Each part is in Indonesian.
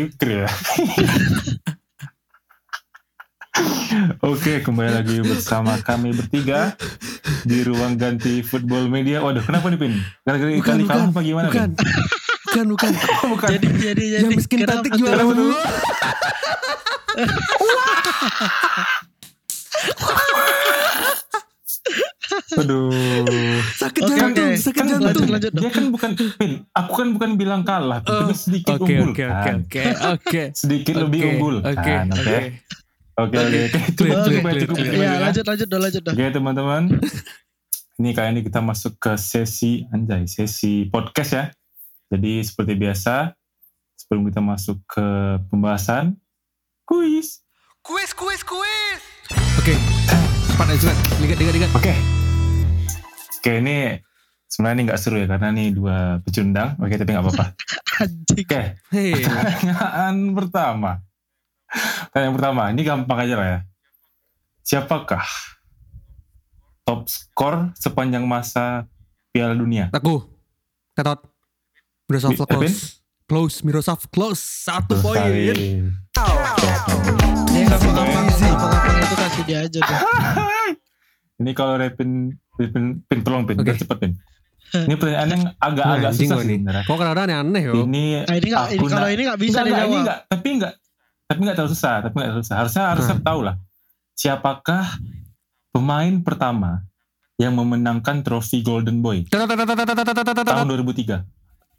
skripker ya. Oke, kembali lagi bersama kami bertiga di ruang ganti football media. Waduh, kenapa nih Pin? Gara-gara kali kalah apa gimana bukan. Pin? Bukan, bukan. bukan. Jadi jadi jadi. Yang miskin tuh? juara semua. Aduh. Sakit Oke, jantung, oke. sakit Kan jantung. lanjut, lanjut. Dia kan bukan Pin. Aku kan bukan bilang kalah, Oh, tapi sedikit Oke, unggul oke, oke, kan. oke, oke. Sedikit lebih Oke, unggul Oke, kan. Oke. oke. Oke, oke. Oke. oke. Cukup, Clear, cukup, clear, ya, clear, cukup. Iya, ya. lanjut lanjut dah lanjut dah. Oke teman-teman. Ini kali ini kita masuk ke sesi anjay, sesi podcast ya. Jadi seperti biasa, sebelum kita masuk ke pembahasan, kuis. Kuis, kuis, kuis. Oke. Cepat aja, cepat. Lihat, lihat, lihat. Oke. Oke ini sebenarnya ini nggak seru ya karena ini dua pecundang. Oke tapi nggak apa-apa. Oke. Pertanyaan pertama. Pertanyaan pertama, ini gampang aja lah ya. Siapakah top skor sepanjang masa Piala Dunia? Aku. Tetot. Miroslav Mi- close. Evin? Close, Miroslav close. Satu poin. Sekali. Dia gampang-gampang gampang-gampang itu kasih dia aja tuh. Ini kalau Repin, Repin, Pin tolong Pin, biar cepet Pin. Ini pertanyaan yang agak-agak Anjing susah sih sebenarnya. Kok kadang-kadang aneh yo. Ini Nah, ini nggak ini aku kalau ini nggak bisa enggak, enggak, ini dijawab. enggak, tapi enggak, tapi enggak terlalu susah, tapi enggak terlalu susah. Harusnya harusnya tahu lah. Siapakah pemain pertama yang memenangkan trofi Golden Boy tahun tetot. 2003?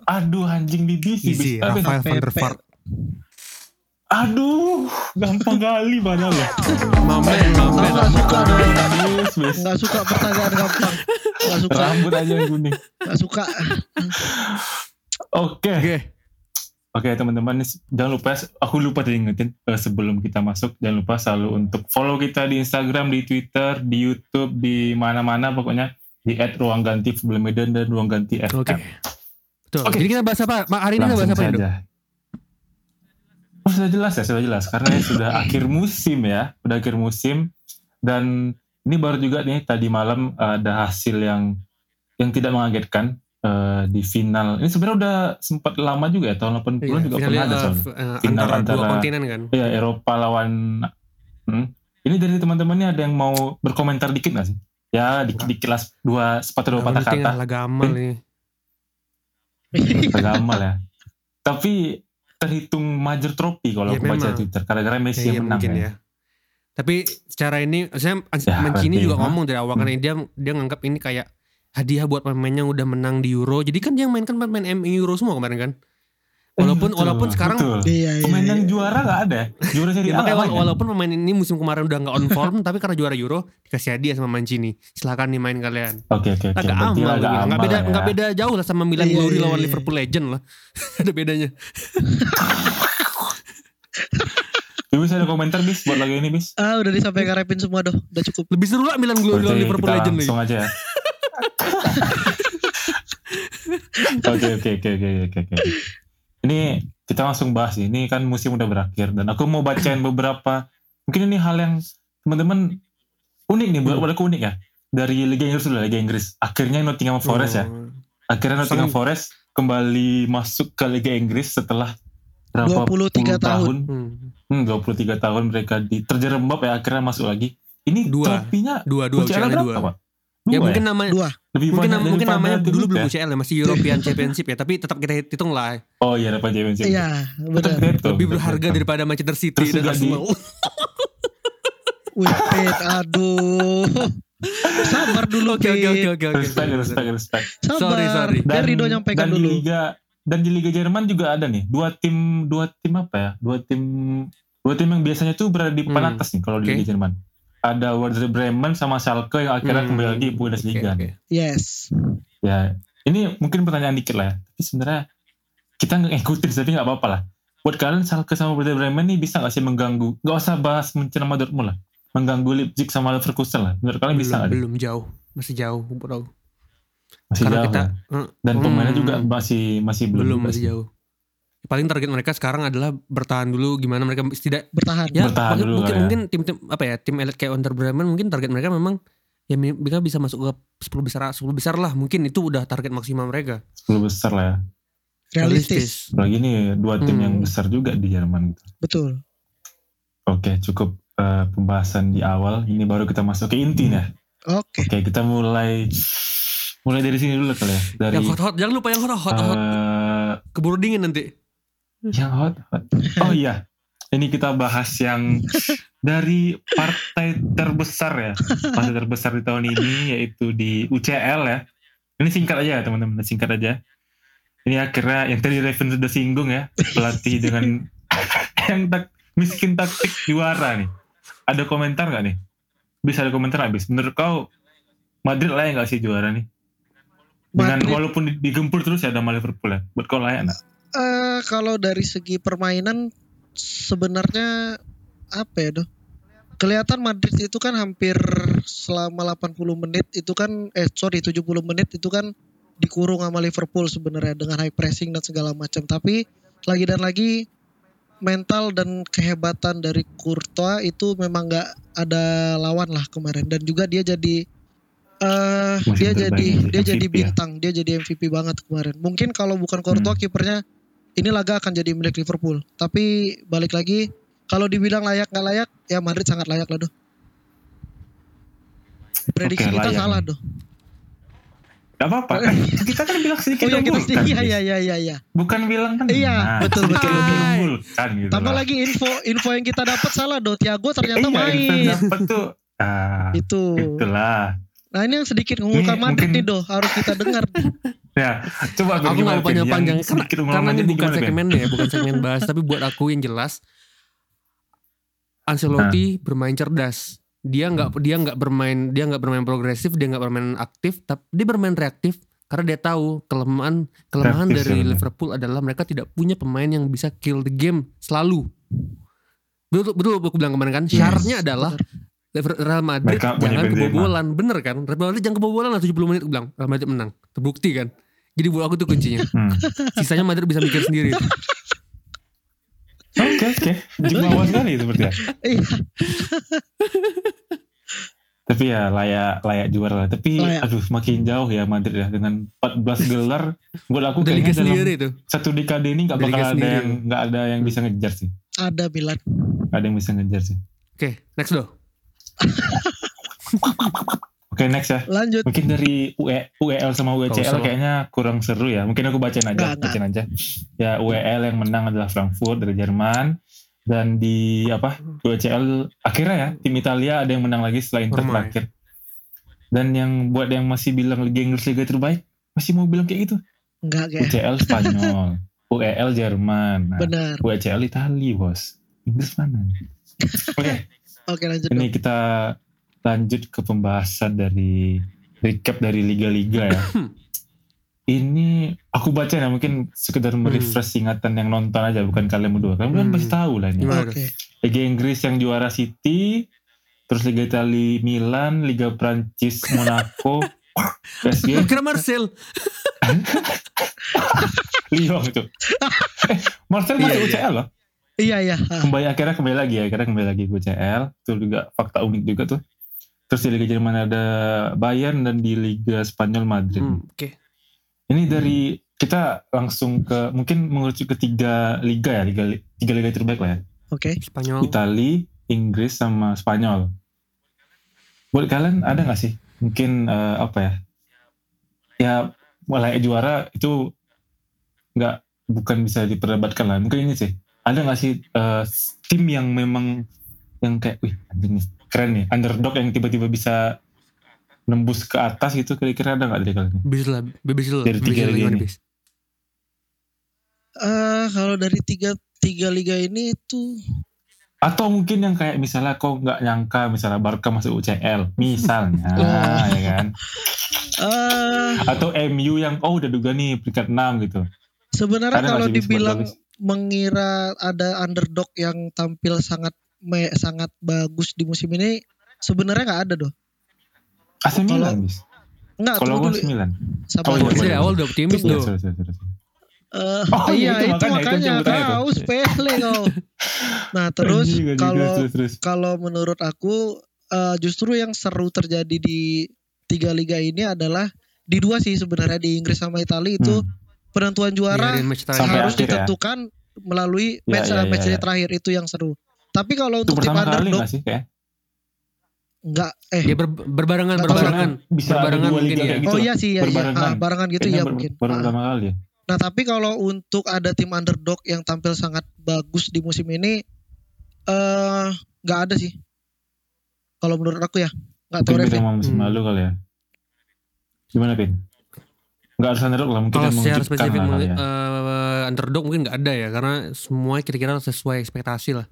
Aduh anjing BBC. Easy, Rafael van der. Vaart. Aduh, gampang kali padahal ya. Mamen, mamen. nggak suka dong. Nggak suka pertanyaan gampang. Nggak suka. Rambut aja yang kuning. Nggak suka. Oke. Oke. Oke teman-teman, jangan lupa, aku lupa tadi ingetin eh, sebelum kita masuk, jangan lupa selalu untuk follow kita di Instagram, di Twitter, di YouTube, di mana-mana pokoknya di @ruangganti Football Medan dan Ruang Ganti FM. Oke. Betul. Oke. Jadi kita bahas apa? Hari ini kita bahas apa ya. Oh sudah jelas ya, sudah jelas karena ini sudah akhir musim ya, sudah akhir musim dan ini baru juga nih tadi malam ada hasil yang yang tidak mengagetkan eh, di final. Ini sebenarnya udah sempat lama juga ya tahun 80 Iya, juga pernah ada soalnya. eh, Final antara, dua antara- kontinen kan. Iya Eropa lawan. Hmm. Ini dari teman-temannya ada yang mau berkomentar dikit nggak sih? Ya dikit-dikit lah dua sepatu dua patah kata. adalah gamal ini. Agak ya. Tapi terhitung major trophy kalau Ya, aku baca. Twitter. Karena Messi Ya, yang menang mungkin ya. ya. Tapi secara ini, saya Ya, Mancini juga ha? ngomong dari awal Hmm. karena dia dia nganggap ini kayak hadiah buat pemain yang udah menang di Euro. Jadi kan dia yang mainkan pemain MU Euro semua kemarin kan. Walaupun Eh, betul, walaupun sekarang betul. Iya iya. pemain iya. yang juara nggak ada. Juara seri ya, A wala- walaupun pemain ini musim kemarin udah nggak on form tapi karena juara Euro dikasih hadiah sama Mancini. Silakan nih main kalian. Oke oke oke. Agak Berarti amal, agak gitu. nggak amal beda ya. nggak beda jauh lah sama Milan Iya, Glory iya, lawan iya. Liverpool Legend lah. ada bedanya. Ya, bisa ada komentar bis buat lagu ini bis. Ah udah disampaikan Repin semua doh. Udah cukup. Lebih seru lah Milan Glory lawan Liverpool Legend lagi. langsung aja ya. Oke oke oke oke oke oke. Ini kita langsung bahas. Ini kan musim udah berakhir dan aku mau bacain beberapa. Mungkin ini hal yang teman-teman unik nih buat buat aku unik ya. Dari Liga Inggris dulu Liga Inggris. Akhirnya Nottingham Forest ya. Oh. Akhirnya Nottingham Forest kembali masuk ke Liga Inggris setelah berapa 23 puluh tahun. Hmm. Hmm, 23 tahun mereka di terjerembab ya akhirnya masuk lagi. Ini Dua. trofinya Dua dua UCL UCL berapa, dua. Pak? Ya Dua mungkin namanya Dua. Lebih mungkin banyak mungkin namanya dulu ya? belum UCL ya masih European Championship ya tapi tetap kita hitung lah Oh iya dapat Championship. Iya gitu. lebih berharga daripada Manchester City Terus dan di- Arsenal. Wih aduh. Sabar dulu Oke oke oke oke. Respect, respect, respect. Sabar. Sorry, sorry. Biar Rido nyampaikan dan dulu. di Liga dan di Liga Jerman juga ada nih dua tim dua tim apa ya dua tim dua tim yang biasanya tuh berada di papan Hmm. atas nih kalau di Oke. Liga Jerman ada Werder Bremen sama Schalke yang akhirnya Hmm. kembali lagi di Bundesliga Oke, oke. Yes. ya ini mungkin pertanyaan dikit lah ya tapi sebenarnya kita nggak ngikutin tapi nggak apa-apa lah buat kalian Schalke sama Werder Bremen nih bisa nggak sih mengganggu nggak usah bahas Munchen sama Dortmund lah mengganggu Leipzig sama Leverkusen lah menurut kalian bisa belum, nggak deh? belum jauh masih jauh bro. masih Karena jauh kita ya? eh, dan pemainnya hmm, juga masih masih belum belum masih sih. jauh. Paling target mereka sekarang adalah bertahan dulu gimana mereka tidak Bertahan. ya Bertahan mungkin dulu mungkin, ya. mungkin tim-tim apa ya tim elit kayak Under Bremen mungkin target mereka memang ya mereka bisa masuk ke 10 besar 10 besar lah mungkin itu udah target maksimal mereka 10 besar lah ya realistis. Apalagi ini dua tim Hmm. yang besar juga di Jerman gitu. Betul. Oke, cukup eh, pembahasan di awal. Ini baru kita masuk ke inti ya. Oke. Oke, kita mulai mulai dari sini dulu kali ya. Dari Yang hot-hot, jangan lupa yang hot-hot. hot. eh, Keburu dingin nanti. Yang hot, hot. Oh iya, ini kita bahas yang dari partai terbesar ya, partai terbesar di tahun ini yaitu di UCL ya. Ini singkat aja ya teman-teman, singkat aja. Ini akhirnya yang tadi Raven sudah singgung ya, pelatih dengan yang tak miskin taktik juara nih. Ada komentar nggak nih? Bisa ada komentar habis. Menurut kau Madrid layak nggak sih juara nih? Dengan Madrid walaupun digempur terus ya sama Liverpool ya. Buat kau layak nggak? Eh, kalau dari segi permainan sebenarnya apa ya doh? Kelihatan Madrid itu kan hampir selama 80 menit itu kan eh sorry 70 menit itu kan dikurung sama Liverpool sebenarnya dengan high pressing dan segala macam. Tapi lagi dan lagi mental dan kehebatan dari Courtois itu memang nggak ada lawan lah kemarin dan juga dia jadi eh Musim dia jadi ya, dia jadi MVP ya. bintang, dia jadi MVP banget kemarin. Mungkin kalau bukan Courtois Hmm. kipernya ini laga akan jadi milik Liverpool. Tapi balik lagi kalau dibilang layak nggak layak ya Madrid sangat layak lah doh. Prediksi Oke, kita layak salah doh. Gak apa-apa. kan kita kan bilang sedikit Oh iya kita kan, iya iya iya iya iya. Bukan bilang kan. Iya, betul, sedikit betul, betul. kan gitu. Tambah lah. lagi info info yang kita dapat salah doh. Tiago ternyata Iya, main. dapat tuh. Ah, Itu. itulah. Nah ini yang sedikit Ini Madrid mungkin- nih doh harus kita dengar. Ya, coba Aku gimana, gak Gun? panjang-panjang karena, karena ini bukan gimana, Ben? ya, bukan segmen bahas, tapi buat aku yang jelas Ancelotti bermain cerdas. Dia nggak dia nggak bermain dia nggak bermain progresif, dia nggak bermain aktif, tapi dia bermain reaktif karena dia tahu kelemahan kelemahan Reaktif, dari ya. Liverpool adalah mereka tidak punya pemain yang bisa kill the game selalu. Betul betul aku bilang kemarin kan, Yes. syaratnya adalah. Real Madrid Mereka jangan kebobolan, bener kan? Real Madrid jangan kebobolan lah 70 menit bilang. Real Madrid menang, terbukti kan? Jadi buat aku tuh kuncinya. Hmm. Sisanya Madrid bisa mikir sendiri. Oke, oke. Jumawa sekali itu berarti ya. Iya. Tapi ya layak layak juara lah. Tapi Layak. aduh makin jauh ya Madrid ya dengan 14 gelar. Buat aku Udah kayaknya liga dalam tuh. satu dekade ini nggak Udah bakal ada sendiri. yang nggak ada yang bisa ngejar sih. Ada Milan. Ada yang bisa ngejar sih. Oke, next do. Oke next ya. Lanjut. Mungkin dari UE, UEL sama Gak UCL usah. kayaknya kurang seru ya. Mungkin aku bacain aja, nggak. bacain aja. Ya UEL yang menang adalah Frankfurt dari Jerman dan di apa UCL akhirnya ya tim Italia ada yang menang lagi setelah Inter terakhir. Dan yang buat yang masih bilang Liga Inggris Liga terbaik masih mau bilang kayak gitu. Enggak kayak. UCL Spanyol, UEL Jerman, nah, Benar. UCL Italia bos. Inggris mana? Oke. Oke lanjut Ini dong. kita lanjut ke pembahasan dari recap dari liga-liga ya. ini aku baca ya mungkin sekedar merefresh ingatan yang nonton aja bukan kalian berdua. Kalian kan Hmm. pasti tahu lah ini. Oke. Liga Inggris yang juara City, terus Liga Italia Milan, Liga Prancis Monaco, PSG, Kira Marcel. Lyon itu. eh, Marcel masih iya. UCL loh. Iya iya. Kembali akhirnya kembali lagi ya, akhirnya kembali lagi ke UCL. Itu juga fakta unik juga tuh. Terus di Liga Jerman ada Bayern dan di Liga Spanyol Madrid. Hmm, Oke. Ini dari kita langsung ke mungkin mengerucut ke tiga liga ya, liga tiga liga terbaik lah ya. Oke. Spanyol. Itali, Inggris sama Spanyol. Buat kalian ada nggak sih mungkin eh, apa ya? Ya mulai juara itu nggak bukan bisa diperdebatkan lah. Mungkin ini sih. Ada nggak sih eh, tim yang memang yang kayak, wih anjing nih, keren nih, underdog yang tiba-tiba bisa nembus ke atas gitu kira-kira ada nggak dari kalian? Bis lah, bebas lah. Dari tiga liga ini. Eh kalau dari tiga tiga liga ini tuh Atau mungkin yang kayak misalnya kok nggak nyangka misalnya Barca masuk UCL, misalnya, ya kan? eh Atau MU yang oh udah duga nih peringkat 6 gitu. sebenarnya kalau dibilang bagus? Mengira ada underdog yang tampil sangat me- sangat bagus di musim ini sebenarnya nggak ada doh. AC Kalau- Milan, bis. Enggak, Kalau gue dulu. Milan. Sama Oh, iya. Masih boleh. awal udah optimis Iya, tuh. sorry, sorry. Eh, Oh, iya itu itu makanya, itu makanya, kau sepele kau. Nah terus anjing, kalau kalau menurut aku eh, justru yang seru terjadi di tiga liga ini adalah di dua sih sebenarnya di Inggris sama Italia itu Hmm. Penentuan juara harus akhir ya. ditentukan melalui Ya, match ya, match ya, ya. terakhir itu yang seru. Tapi kalau untuk tim underdog sih enggak eh Dia ber- berbarengan Nggak tahu berbarengan. Bisa Berbarengan mungkin ya. gitu. oh iya sih ya, ya. Ah, barengan gitu Kayaknya ya mungkin. Baru Ah. pertama kali ya. Nah, tapi kalau untuk ada tim underdog yang tampil sangat bagus di musim ini eh nggak ada sih. Kalau menurut aku ya, nggak tahu Revin. sama musim Hmm. lalu kali ya. Gimana Pin? Nggak harus underdog lah, mungkin Kalau yang secara mengejutkan spesifik lah ya. eh, underdog mungkin nggak ada ya karena semua kira-kira sesuai ekspektasi lah.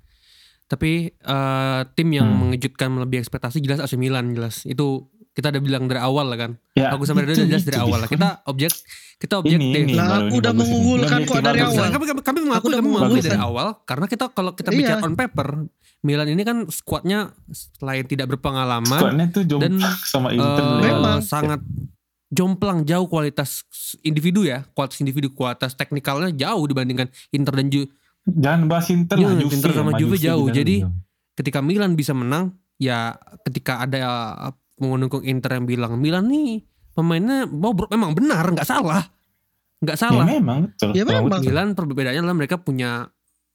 Tapi eh, tim yang Hmm. mengejutkan melebihi ekspektasi jelas AC Milan jelas. Itu kita udah bilang dari awal lah kan. Ya, Aku sama itu- jelas itu dari awal lah. Kita objek kita objektif. ini Lah, baru aku ini udah ini. mengunggulkan Ini kok dari awal. Kami, kami, kami mengakui, kami mengakui dari awal karena kita kalau kita Iya. bicara on paper Milan ini kan skuadnya selain tidak berpengalaman Squadnya tuh Dan, sama Inter. eh, ya. Memang. sangat jomplang jauh kualitas individu ya kualitas individu kualitas teknikalnya jauh dibandingkan Inter dan Ju Jangan bahas Inter Iya, lah, Juve. Inter sama Juve jauh. Jadi, ketika Milan bisa menang ya ketika ada uh, pengundung Inter yang bilang Milan nih pemainnya mau ber- memang benar nggak salah nggak ya salah memang betul. Ya memang. Milan perbedaannya adalah mereka punya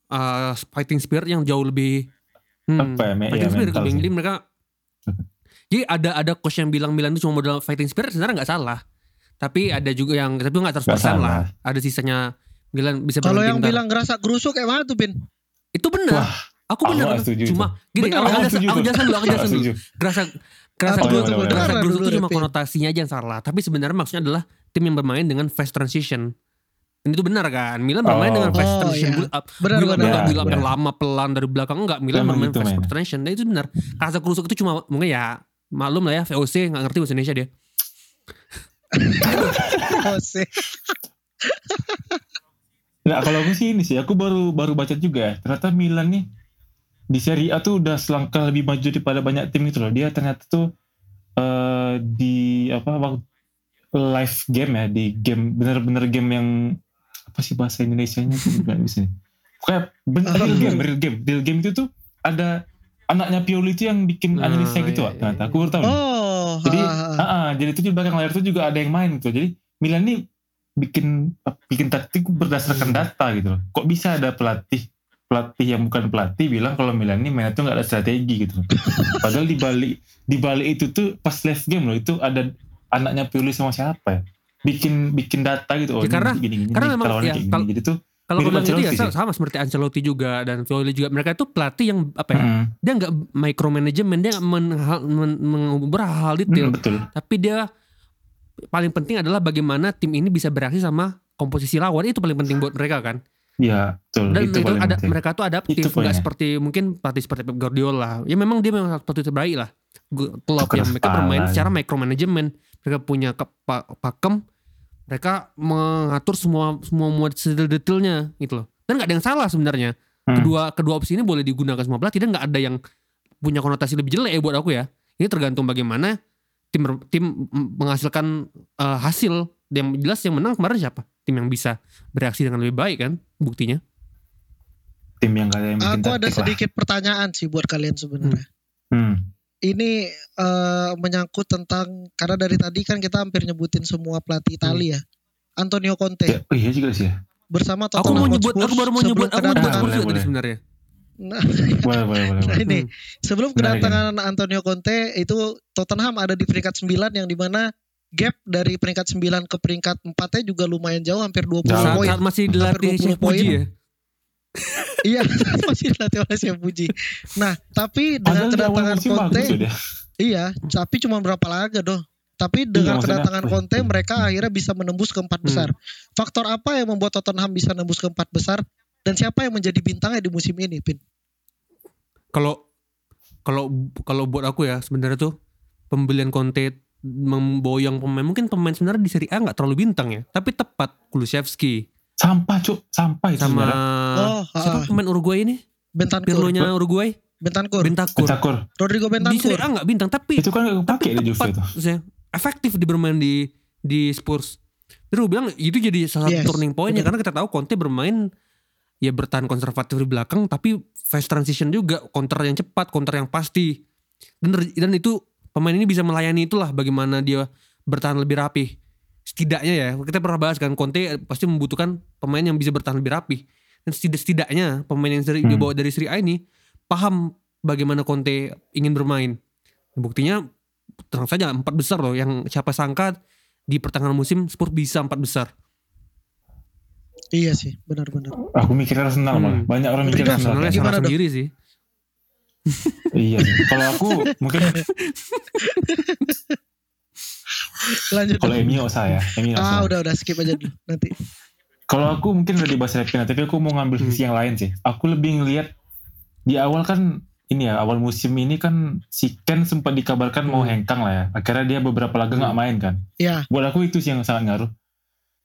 uh, fighting spirit yang jauh lebih hmm, Apa ya, me- fighting ya, spirit jadi mereka jadi ada ada coach yang bilang Milan itu cuma modal fighting spirit sebenarnya nggak salah tapi ada juga yang tapi nggak 100% Nggak salah. lah ada sisanya Milan bisa Kalau yang pintar. bilang gerasa gerusuk kayak mana tuh, Pin? itu benar Wah, aku benar itu. cuma gini Benar, aku, aku jelasin dulu aku jelasin dulu setuju. gerasa gerasa Apa gerusuk tuh, gerasa gerusuk itu cuma konotasinya aja yang salah tapi sebenarnya maksudnya adalah tim yang bermain dengan fast transition dan itu benar kan Milan bermain Oh. dengan fast Oh, transition iya. build up Benar build up benar. enggak Ya, build up ya. yang lama pelan dari belakang enggak Milan bermain gitu fast transition dan itu benar gerasa gerusuk itu cuma mungkin ya maklum lah ya VOC nggak ngerti bahasa Indonesia dia Oh, sih. Nah, kalau aku sih ini sih, aku baru baru baca juga ya. Ternyata Milan nih di Serie A tuh udah selangkah lebih maju daripada banyak tim itu loh. Dia ternyata tuh eh di apa waktu live game ya, di game bener-bener game yang apa sih bahasa Indonesianya tuh nggak bisa nih. Pokoknya bener, real game, real game, real game itu tuh ada anaknya Pioli itu yang bikin Ah, analisa gitu, iya, iya, ternyata. iya. Aku baru tahu. Oh, Jadi, ah, ah. jadi itu di belakang layar itu juga ada yang main gitu. Jadi Milan nih bikin bikin taktik berdasarkan Hmm. data gitu loh. Kok bisa ada pelatih pelatih yang bukan pelatih bilang kalau Milan ini mainnya tuh nggak ada strategi gitu. loh. Padahal di balik di balik itu tuh pas live game loh itu ada anaknya Pioli sama siapa ya? Bikin bikin data gitu. Oh, Ya, ini karena- gini, gini, karena nih, memang, ya, kayak gini. kalau- Jadi tuh kalau Mirip bilang itu ya sih. sama seperti Ancelotti juga dan Pioli juga. Mereka itu pelatih yang apa ya mm, dia nggak micromanagement dia nggak men, men, mengubur hal detail. Mm, betul. tapi dia paling penting adalah bagaimana tim ini bisa bereaksi sama komposisi lawan. Itu paling penting buat mereka kan? Ya, betul. dan itu, itu, ada penting. mereka tuh adaptif. Itu nggak seperti mungkin pelatih seperti Pep Guardiola. Ya memang dia memang pelatih terbaik lah. Klub yang mereka bermain secara micromanagement. Mereka punya pakem mereka mengatur semua semua semua detail-detailnya gitu loh dan nggak ada yang salah sebenarnya Hmm. kedua kedua opsi ini boleh digunakan semua pelatih dan nggak ada yang punya konotasi lebih jelek ya buat aku ya ini tergantung bagaimana tim tim menghasilkan eh, hasil yang jelas yang menang kemarin siapa tim yang bisa bereaksi dengan lebih baik kan buktinya tim yang bikin Aku ada taktik lah. sedikit pertanyaan sih buat kalian sebenarnya. Hmm. Ini eh, menyangkut tentang karena dari tadi kan kita hampir nyebutin semua pelatih Italia. Antonio Conte Ya, oh iya juga sih ya. bersama aku Tottenham mau nyebut Hotspur aku baru mau nyebut aku mau nyebut Boleh, juga tadi boleh. sebenarnya Nah, Boleh, boleh, boleh. nah boleh. ini Hmm. sebelum Menarik, kedatangan Antonio Conte itu Tottenham ada di peringkat 9 yang di mana gap dari peringkat 9 ke peringkat 4 juga lumayan jauh hampir 20 Jauh. saat, poin. saat masih Hampir dilatih 20 Chef poin. Puji ya Iya, masih dilatih oleh Chef Puji. Nah, tapi dengan Padahal kedatangan Conte, dia. iya, tapi cuma berapa laga doh. Tapi dengan maksudnya, kedatangan wih. Conte mereka akhirnya bisa menembus ke empat Hmm. besar. Faktor apa yang membuat Tottenham bisa menembus ke empat besar dan siapa yang menjadi bintangnya di musim ini, Pin? kalau kalau kalau buat aku ya sebenarnya tuh pembelian Conte memboyong pemain mungkin pemain sebenarnya di Serie A nggak terlalu bintang ya tapi tepat Kulusevski Sampah cuk, sampah itu sama sebenarnya. Oh, siapa pemain Uruguay ini Bentancur. Pirlo-nya Uruguay Bentancur. Bentancur Bentakur. Rodrigo Bentancur. Serie A nggak bintang tapi Itu kan gak kepake tapi di Juve tepat itu. efektif di bermain di di Spurs terus gue bilang itu jadi salah satu Yes, turning pointnya betul. karena kita tahu Conte bermain ya bertahan konservatif di belakang tapi fast transition juga counter yang cepat counter yang pasti dan dan itu pemain ini bisa melayani itulah bagaimana dia bertahan lebih rapih setidaknya ya kita pernah bahas kan Conte pasti membutuhkan pemain yang bisa bertahan lebih rapi dan setidak setidaknya pemain yang seri, Hmm. dibawa dari Serie A ini paham bagaimana Conte ingin bermain buktinya tenang saja empat besar loh yang siapa sangka di pertengahan musim Spurs bisa empat besar Iya sih, benar-benar. Aku mikir Arsenal Hmm. malah. Banyak orang mikir Arsenal. Kan. Gimana salah sendiri sih Iya. Kalau aku mungkin Lanjut. kalau MU saya, MU ah, Arsenal. udah udah skip aja dulu nanti. Kalau aku mungkin udah dibahas Repina, tapi aku mau ngambil Hmm. sisi yang lain sih. Aku lebih ngelihat di awal kan ini ya awal musim ini kan si Ken sempat dikabarkan mau Hmm. hengkang lah ya. Akhirnya dia beberapa laga nggak Hmm. main kan. Ya, Buat aku itu sih yang sangat ngaruh.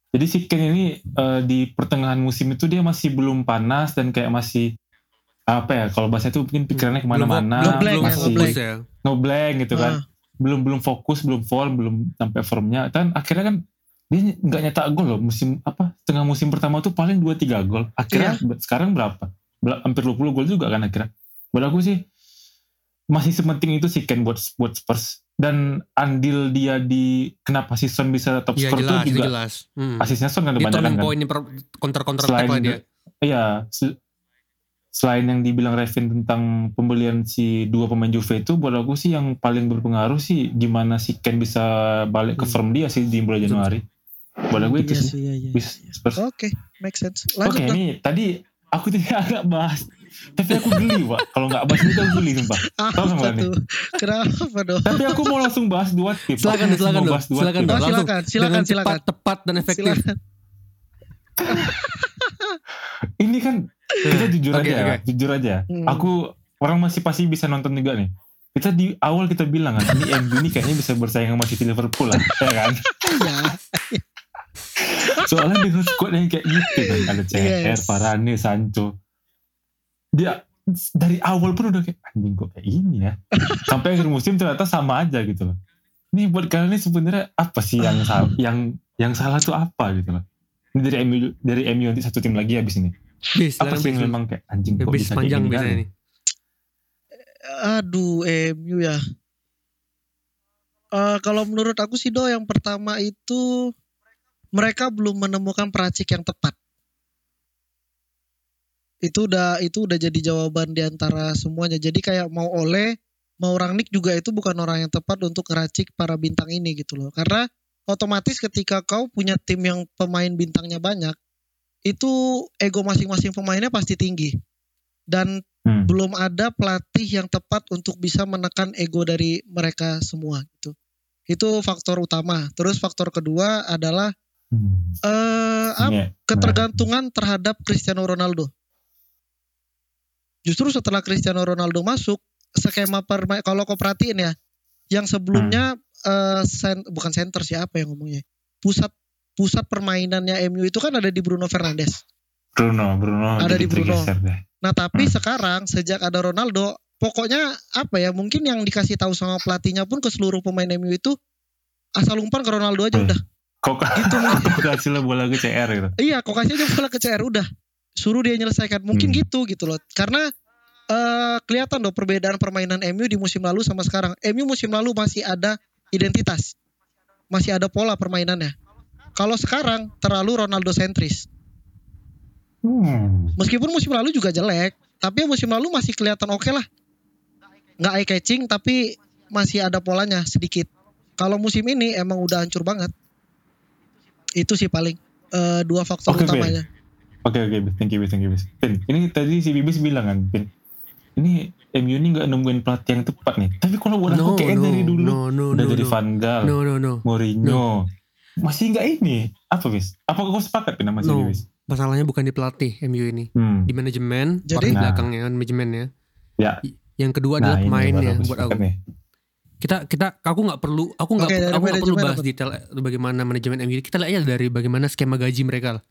Jadi si Ken ini eh, di pertengahan musim itu dia masih belum panas dan kayak masih apa ya kalau bahasa itu mungkin pikirannya ke mana-mana belum blank ya, masih ngeblank. fokus ya ngeblank gitu kan ah, belum belum fokus belum form belum sampai formnya. Kan akhirnya kan dia nggak nyetak gol loh musim apa tengah musim pertama tuh paling 2-3 gol. Akhirnya be- sekarang berapa? Hampir 20 gol juga kan akhirnya. Buat aku sih masih sepenting itu sih Ken buat buat Spurs. Dan andil dia di kenapa si Son bisa top Iya score jelas, tuh juga jelas. Hmm. asisnya Son kan kebanyakan kan. pointnya per counter counter attack lah dia. iya selain yang dibilang Revin tentang pembelian si dua pemain Juve itu buat aku sih yang paling berpengaruh sih gimana si Ken bisa balik ke Hmm. form dia sih di bulan Januari buat aku itu iya sih sih, iya, iya. Spurs Oke, make sense. Oke Lanjut dong. ini tadi aku tadi agak bahas tapi aku geli pak kalau nggak bahas itu aku geli sumpah Ah, Tahu nggak apa nih? tuh? Kenapa dong? tapi aku mau langsung bahas dua tip Silakan Aku silakan dong. bahas dua Silakan dong. Langsung. silakan, silakan, Dengan silakan. cepat, tepat dan efektif. Silakan. ini kan kita jujur Oke, aja ya, oke. jujur aja Hmm. aku orang masih pasti bisa nonton juga nih kita di awal kita bilang kan ini MU ini kayaknya bisa bersaing sama City Liverpool lah ya kan Iya. soalnya dengan squad yang kayak gitu kan ada CR, Yes. Varane, Sancho dia dari awal pun udah kayak anjing kok kayak ini ya sampai akhir musim ternyata sama aja gitu loh ini buat kalian ini sebenarnya apa sih yang salah yang yang salah tuh apa gitu loh ini dari MU dari MU nanti satu tim lagi habis ini Bis, apa sih bis. memang kayak anjing Ya, kok bis bisa kayak panjang gini kan? nih. Aduh, MU ya. Eh, kalau menurut aku sih do yang pertama itu mereka belum menemukan peracik yang tepat. Itu udah itu udah jadi jawaban di antara semuanya. Jadi kayak mau oleh mau Rangnick juga itu bukan orang yang tepat untuk ngeracik para bintang ini gitu loh. Karena otomatis ketika kau punya tim yang pemain bintangnya banyak, itu ego masing-masing pemainnya pasti tinggi. Dan Hmm. belum ada pelatih yang tepat untuk bisa menekan ego dari mereka semua gitu. Itu faktor utama. Terus faktor kedua adalah Hmm. eh? Iya. ketergantungan terhadap Cristiano Ronaldo. Justru setelah Cristiano Ronaldo masuk, skema permain kalau kau perhatiin ya, yang sebelumnya eh, sen- bukan center siapa yang ngomongnya, pusat pusat permainannya MU itu kan ada di Bruno Fernandes. Bruno Bruno Ada di Bruno. Nah tapi Hmm. sekarang sejak ada Ronaldo, pokoknya apa ya mungkin yang dikasih tahu sama pelatihnya pun ke seluruh pemain MU itu asal umpan ke Ronaldo aja Hmm. udah. kok Gitu. kok kasih bola ke CR gitu Iya, kok kasih aja bola ke CR udah. Suruh dia nyelesaikan. Mungkin Hmm. gitu gitu loh. Karena eh kelihatan loh perbedaan permainan MU di musim lalu sama sekarang. MU musim lalu masih ada identitas. Masih ada pola permainannya. Kalau sekarang terlalu Ronaldo sentris. hmm. Meskipun musim lalu juga jelek, tapi musim lalu masih kelihatan oke lah. Nggak eye catching tapi masih ada polanya sedikit. Kalau musim ini emang udah hancur banget. Itu sih paling eh, dua faktor Ben. utamanya. Oke oke, Bis. thank you, thank you. Pin, ini tadi si Bibis bilang kan, Pin, ini MU ini nggak nemuin pelatih yang tepat nih. Tapi kalau buat aku kayak dari dulu no, no, udah no, dari no. Van Gaal, No, no, no. Mourinho, masih nggak ini. Apa Bis? Apa kau sepakat Pin sama si No. Bibis? Masalahnya bukan di pelatih MU ini, Hmm. di manajemen, Jadi- Nah. belakangnya, manajemennya. Ya. Yang kedua Nah, adalah pemainnya buat aku. nih. kita kita aku nggak perlu aku nggak dari aku nggak perlu manajemen bahas apa? detail eh, bagaimana manajemen MU kita lihat aja dari bagaimana skema gaji mereka lah.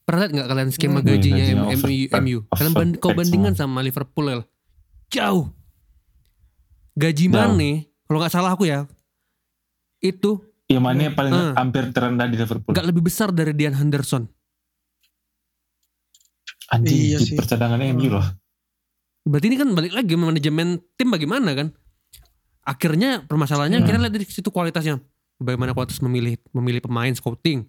pernah lihat nggak kalian skema Hmm. gajinya Gajinya M- over- MU MU kalian band, kau bandingkan sama Liverpool ya jauh gaji Jauh. Mane kalau nggak salah aku ya itu Mana yang paling Hmm. hampir terendah di Liverpool? nggak lebih besar dari Dean Henderson Anjing Iya di percadangan MU loh. berarti ini kan balik lagi manajemen tim bagaimana kan akhirnya permasalahannya Hmm. kita lihat dari situ kualitasnya bagaimana kualitas memilih memilih pemain scouting,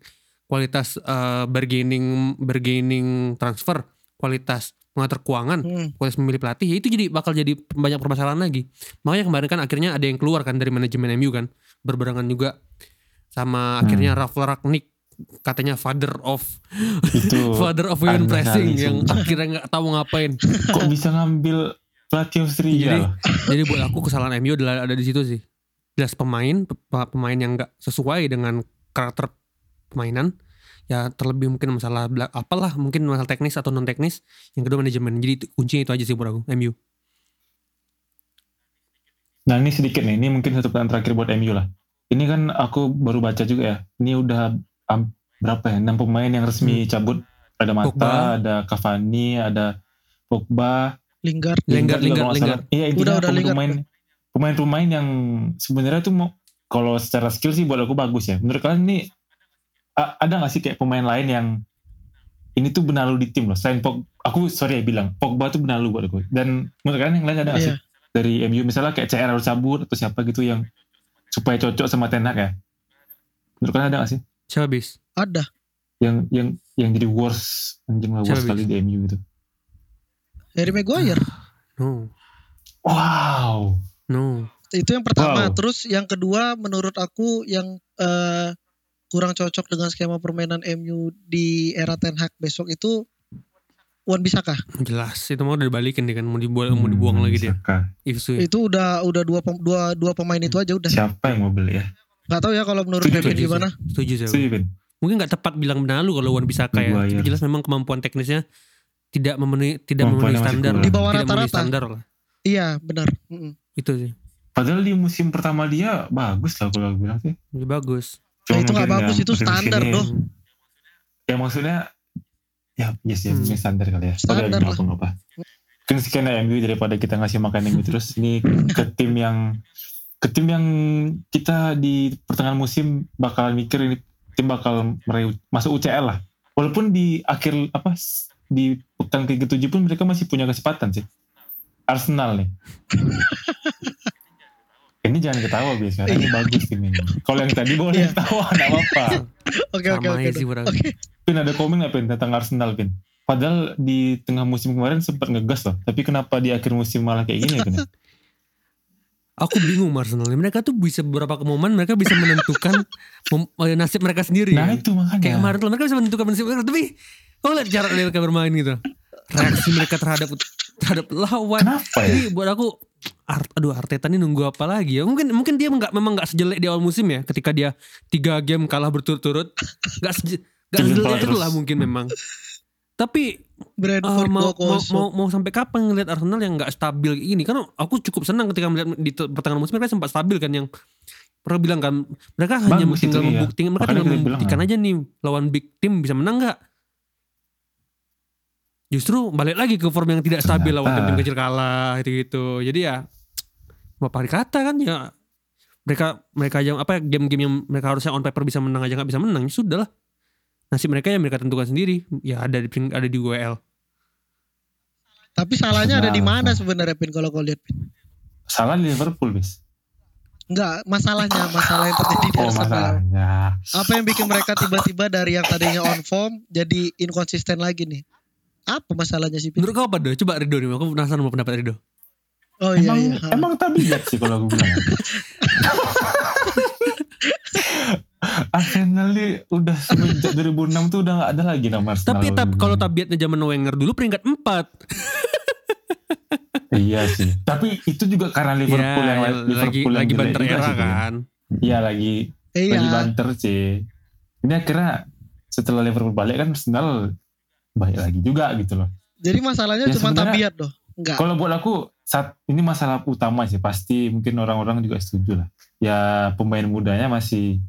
kualitas eh, bargaining bargaining transfer, kualitas mengatur keuangan, Hmm. kualitas memilih pelatih, ya itu jadi bakal jadi banyak permasalahan lagi. Makanya kemarin kan akhirnya ada yang keluar kan dari manajemen MU kan, berbarengan juga sama akhirnya Ralf Ragnick katanya father of Itu father of women pressing yang akhirnya nggak tahu ngapain. kok bisa ngambil pelatih Austria Jadi-? Jadi buat aku kesalahan MU adalah ada di situ sih. Jelas pemain, pe- pemain yang nggak sesuai dengan karakter permainan. Ya terlebih mungkin masalah apalah mungkin masalah teknis atau non teknis. Yang kedua manajemen. Jadi itu, kuncinya itu aja sih buat aku MU. Nah ini sedikit nih, ini mungkin satu pertanyaan terakhir buat MU lah. Ini kan aku baru baca juga ya. Ini udah am- berapa ya? 6 pemain yang resmi cabut. Ada Mata, Pogba. ada Cavani, ada Pogba, Lingard. Lingard, Lingard, salah. Iya intinya Udah, udah, Lingard. pemain pemain-pemain yang sebenarnya tuh mau kalau secara skill sih buat aku bagus ya. Menurut kalian ini ada nggak sih kayak pemain lain yang ini tuh benalu di tim loh. Selain Pog, aku sorry ya bilang Pogba tuh benalu buat aku. Dan menurut kalian yang lain ada nggak sih Iya. dari MU misalnya kayak CR harus cabut atau siapa gitu yang supaya cocok sama Ten Hag ya? Menurut kalian ada nggak sih Siapa bis? Ada. yang yang yang jadi worst anjing lah worst kali di MU gitu? Harry Maguire. No, Wow. no. Itu yang pertama. Wow. Terus yang kedua menurut aku yang eh, kurang cocok dengan skema permainan MU di era Ten Hag besok itu Wan Bisaka. Jelas itu mau udah dibalikin dia kan mau dibuang mau Hmm, dibuang lagi dia. Ifsu. Itu udah udah dua pem- dua dua pemain itu aja udah. Siapa yang mau beli ya? Gak tahu ya kalau menurut Kevin gimana. Setuju saya. Setuju, Vin? Mungkin nggak tepat bilang benalu kalau Wan bisa kayak. Maguire. Tapi jelas memang kemampuan teknisnya tidak memenuhi tidak memenuhi Kemampuannya masih standar. Di bawah memenuhi rata-rata. standar lah. Iya benar. Mm-mm. Itu sih. Padahal di musim pertama dia bagus lah kalau aku bilang sih. Lebih bagus. Nah, itu nggak bagus, yang itu standar doh. Ya maksudnya ya yes ya Hmm. standar kali ya. Standar nggak apa nggak apa. Mungkin sekian ya MU daripada kita ngasih makan MU terus ini ke tim yang ke tim yang kita di pertengahan musim bakal mikir ini tim bakal meraih masuk UCL lah. Walaupun di akhir apa di pekan ke-7 pun mereka masih punya kesempatan sih. Arsenal nih. ini jangan ketawa biasa ini bagus tim ini. Kalau yang tadi boleh Iya. ketawa nggak apa-apa. Oke oke oke. Pin ada komen nggak Pin tentang Arsenal Pin? Padahal di tengah musim kemarin sempat ngegas loh. Tapi kenapa di akhir musim malah kayak gini ya Pin? Aku bingung Arsenal. Mereka tuh bisa beberapa momen mereka bisa menentukan eh, nasib mereka sendiri. nah kan. itu makanya. Kayak kemarin mereka bisa menentukan nasib mereka. Tapi kau lihat cara mereka bermain gitu. Reaksi mereka terhadap terhadap lawan. Kenapa ya? Jadi buat aku Art, aduh Arteta ini nunggu apa lagi ya? Mungkin mungkin dia nggak memang nggak sejelek di awal musim ya. Ketika dia tiga game kalah berturut-turut, nggak kalah itu lah mungkin memang. Tapi Brentford Eh, mau, mau, 2-0. mau, mau sampai kapan ngelihat Arsenal yang nggak stabil ini? Karena aku cukup senang ketika melihat di te- pertengahan musim mereka sempat stabil kan yang pernah bilang kan mereka hanya Bagus tinggal iya. membuktikan mereka Makanya tinggal membuktikan kan. aja nih lawan big team bisa menang nggak? Justru balik lagi ke form yang tidak stabil lawan Ternyata. tim-tim kecil kalah gitu gitu. Jadi ya mau apa dikata kan ya mereka mereka aja apa ya, game-game yang mereka harusnya on paper bisa menang aja nggak bisa menang ya sudah lah nasib mereka yang mereka tentukan sendiri ya ada di ping- ada di WL Tapi salahnya ada di Nah, mana nah. sebenarnya Pin kalau kau lihat Pin? Salah di Liverpool bis. Enggak, masalahnya masalah yang terjadi di Oh Arsenal. masalahnya. Apa yang bikin mereka tiba-tiba dari yang tadinya on form jadi inkonsisten lagi nih? Apa masalahnya sih Pin? Menurut kau apa Do? Coba Rido nih, aku penasaran mau pendapat Rido. Oh iya Emang iya. emang tabiat sih kalau aku bilang. Arsenal nih udah semenjak 2006 tuh udah gak ada lagi nama Arsenal. Tapi tab, kalau tabiatnya zaman Wenger dulu peringkat 4. Iya sih. Tapi itu juga karena Liverpool yang ya, Liverpool lagi yang lagi banter era kan. Iya lagi Iya. lagi banter sih. Ini akhirnya setelah Liverpool balik kan Arsenal baik lagi juga gitu loh. Jadi masalahnya Ya, cuma tabiat doh. Enggak. Kalau buat aku saat ini masalah utama sih pasti mungkin orang-orang juga setuju lah. Ya pemain mudanya masih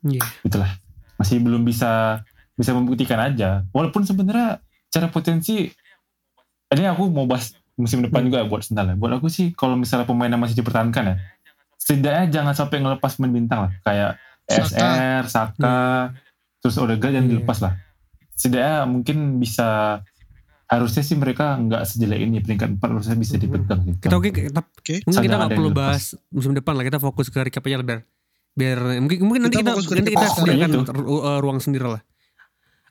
Iya. itulah masih belum bisa bisa membuktikan aja. Walaupun sebenarnya cara potensi ini aku mau bahas musim depan Hmm. juga buat Arsenal ya. Buat aku sih kalau misalnya pemainnya masih dipertahankan ya, setidaknya jangan sampai ngelepas pemain bintang lah kayak Saka. SR, Saka, terus Odegaard jangan Iya. dilepas lah. Setidaknya mungkin bisa harusnya sih mereka nggak sejelek ini peringkat 4 harusnya bisa Mhm. dipegang. Kita oke kita, Oke. mungkin kita nggak perlu yang bahas musim depan lah. Kita fokus ke recap aja lah biar mungkin mungkin nanti Kita kita nanti kita sediakan ru- uh, ruang sendiri lah.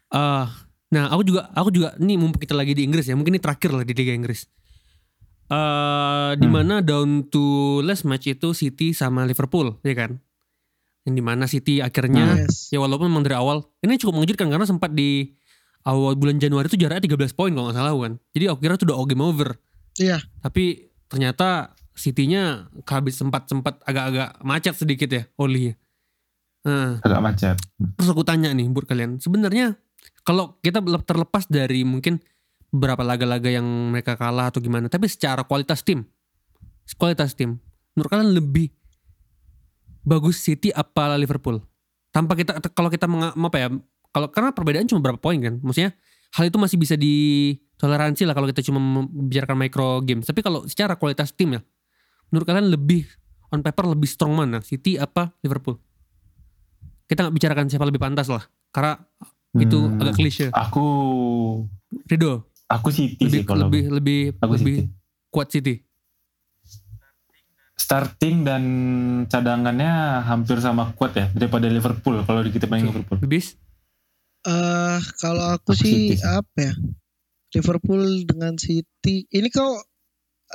Eh, nah aku juga aku juga nih mumpung kita lagi di Inggris ya mungkin ini terakhir lah di Liga Inggris. Eh di Hmm. mana down to last match itu City sama Liverpool ya kan? Yang di mana City akhirnya Yes. ya walaupun memang dari awal ini cukup mengejutkan karena sempat di awal bulan Januari itu jaraknya 13 poin kalau nggak salah kan. Jadi aku kira itu udah all game over. Iya. Tapi ternyata City-nya kehabis sempat-sempat agak-agak macet sedikit ya Oli. Nah, Agak macet. terus aku tanya nih buat kalian, sebenarnya kalau kita le- terlepas dari mungkin beberapa laga-laga yang mereka kalah atau gimana, tapi secara kualitas tim, kualitas tim, menurut kalian lebih bagus City apa Liverpool? Tanpa kita kalau kita menga- apa ya? Kalau karena perbedaan cuma berapa poin kan, maksudnya hal itu masih bisa ditoleransi lah kalau kita cuma membicarakan micro games. Tapi kalau secara kualitas tim ya, menurut kalian lebih on paper lebih strong mana? City apa Liverpool? Kita nggak bicarakan siapa lebih pantas lah, karena itu Hmm, agak klise. Aku Rido aku City lebih sih kalau lebih lebih aku lebih City. kuat City. Starting dan cadangannya hampir sama kuat ya daripada Liverpool kalau kita main Liverpool. Bibis? Eh kalau aku Aku sih City sih. apa ya? Liverpool dengan City. Ini kau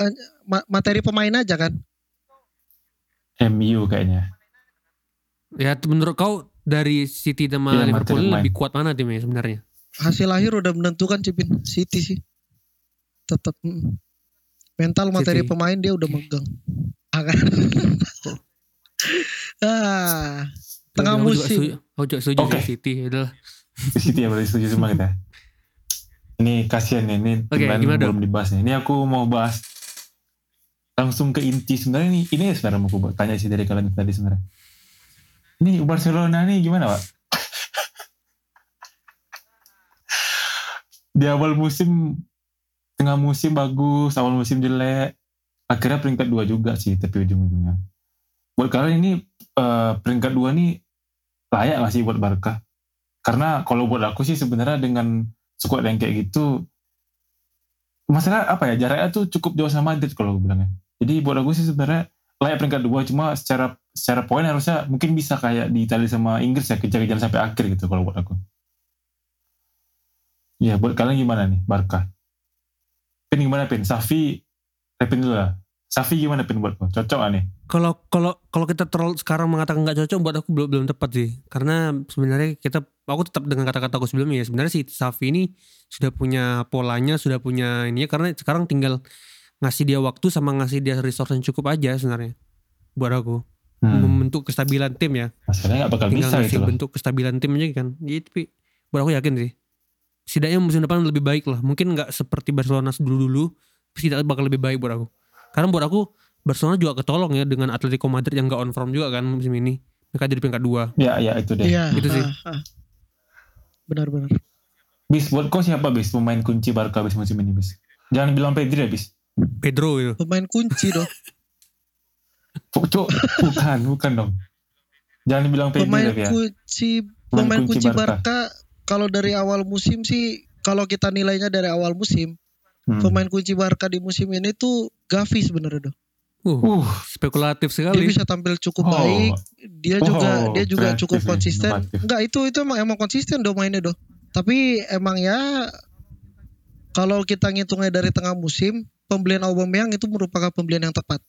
eh, ma- materi pemain aja kan? MU kayaknya. Ya menurut kau dari City sama Iya, Liverpool lebih kuat mana timnya sebenarnya? Hasil akhir udah menentukan Cipin City sih. Tetap mm. mental materi City. pemain dia udah megang. Ah, kan? ah, Tengah musim. juga setuju sih City. Adalah City ya berarti setuju semua kita. Ini kasihan nih, ini Dok? belum dibahas nih. Ini aku mau bahas langsung ke inti sebenarnya ini ini sebenarnya mau aku tanya sih dari kalian tadi sebenarnya. Ini Barcelona nih gimana pak? Di awal musim tengah musim bagus, awal musim jelek, akhirnya peringkat dua juga sih tapi ujung-ujungnya. Buat kalian ini eh, peringkat dua nih layak gak sih buat Barca? Karena kalau buat aku sih sebenarnya dengan squad yang kayak gitu, masalah apa ya jaraknya tuh cukup jauh sama Madrid kalau aku bilangnya. Jadi buat aku sih sebenarnya layak peringkat dua, cuma secara secara poin harusnya mungkin bisa kayak di Italia sama Inggris ya kejar-kejar sampai akhir gitu kalau buat aku. Ya buat kalian gimana nih Barca? Pin gimana Pin? Safi, eh, Pin dulu lah. Safi gimana Pin buat kau? Cocok gak nih? Kalau kalau kalau kita terlalu sekarang mengatakan nggak cocok buat aku belum belum tepat sih. Karena sebenarnya kita aku tetap dengan kata-kata aku sebelumnya ya. Sebenarnya si Safi ini sudah punya polanya, sudah punya ini karena sekarang tinggal ngasih dia waktu sama ngasih dia resource yang cukup aja sebenarnya. Buat aku Hmm, membentuk kestabilan tim ya. masalahnya gak bakal tinggal bisa ngasih gitu loh. bentuk kestabilan tim aja kan. Jadi tapi buat aku yakin sih. Setidaknya musim depan lebih baik lah. Mungkin nggak seperti Barcelona dulu dulu, setidaknya bakal lebih baik buat aku. Karena buat aku Barcelona juga ketolong ya dengan Atletico Madrid yang gak on form juga kan musim ini. Mereka jadi peringkat dua. Ya, ya itu deh. Iya. Gitu sih. ah, ah. Benar-benar. Bis, buat kau siapa bis pemain kunci Barca bis musim ini bis? Jangan bilang Pedri ya bis. Pedro itu. Pemain kunci dong. Cuk, bukan, bukan dong. Jangan dibilang Pedri Pemain ya. kunci Pemain pemain kunci kunci Barca. Barca kalau dari awal musim sih kalau kita nilainya dari awal musim, Hmm. pemain kunci Barca di musim ini tuh Gavi sebenarnya dong. Uh, Uh, spekulatif Dia sekali. bisa tampil cukup Oh. baik, dia juga Oh, dia juga cukup nih, konsisten. inovatif. Enggak itu itu emang emang konsisten dong mainnya dong. Tapi emang ya kalau kita ngitungnya dari tengah musim, pembelian Aubameyang itu merupakan pembelian yang tepat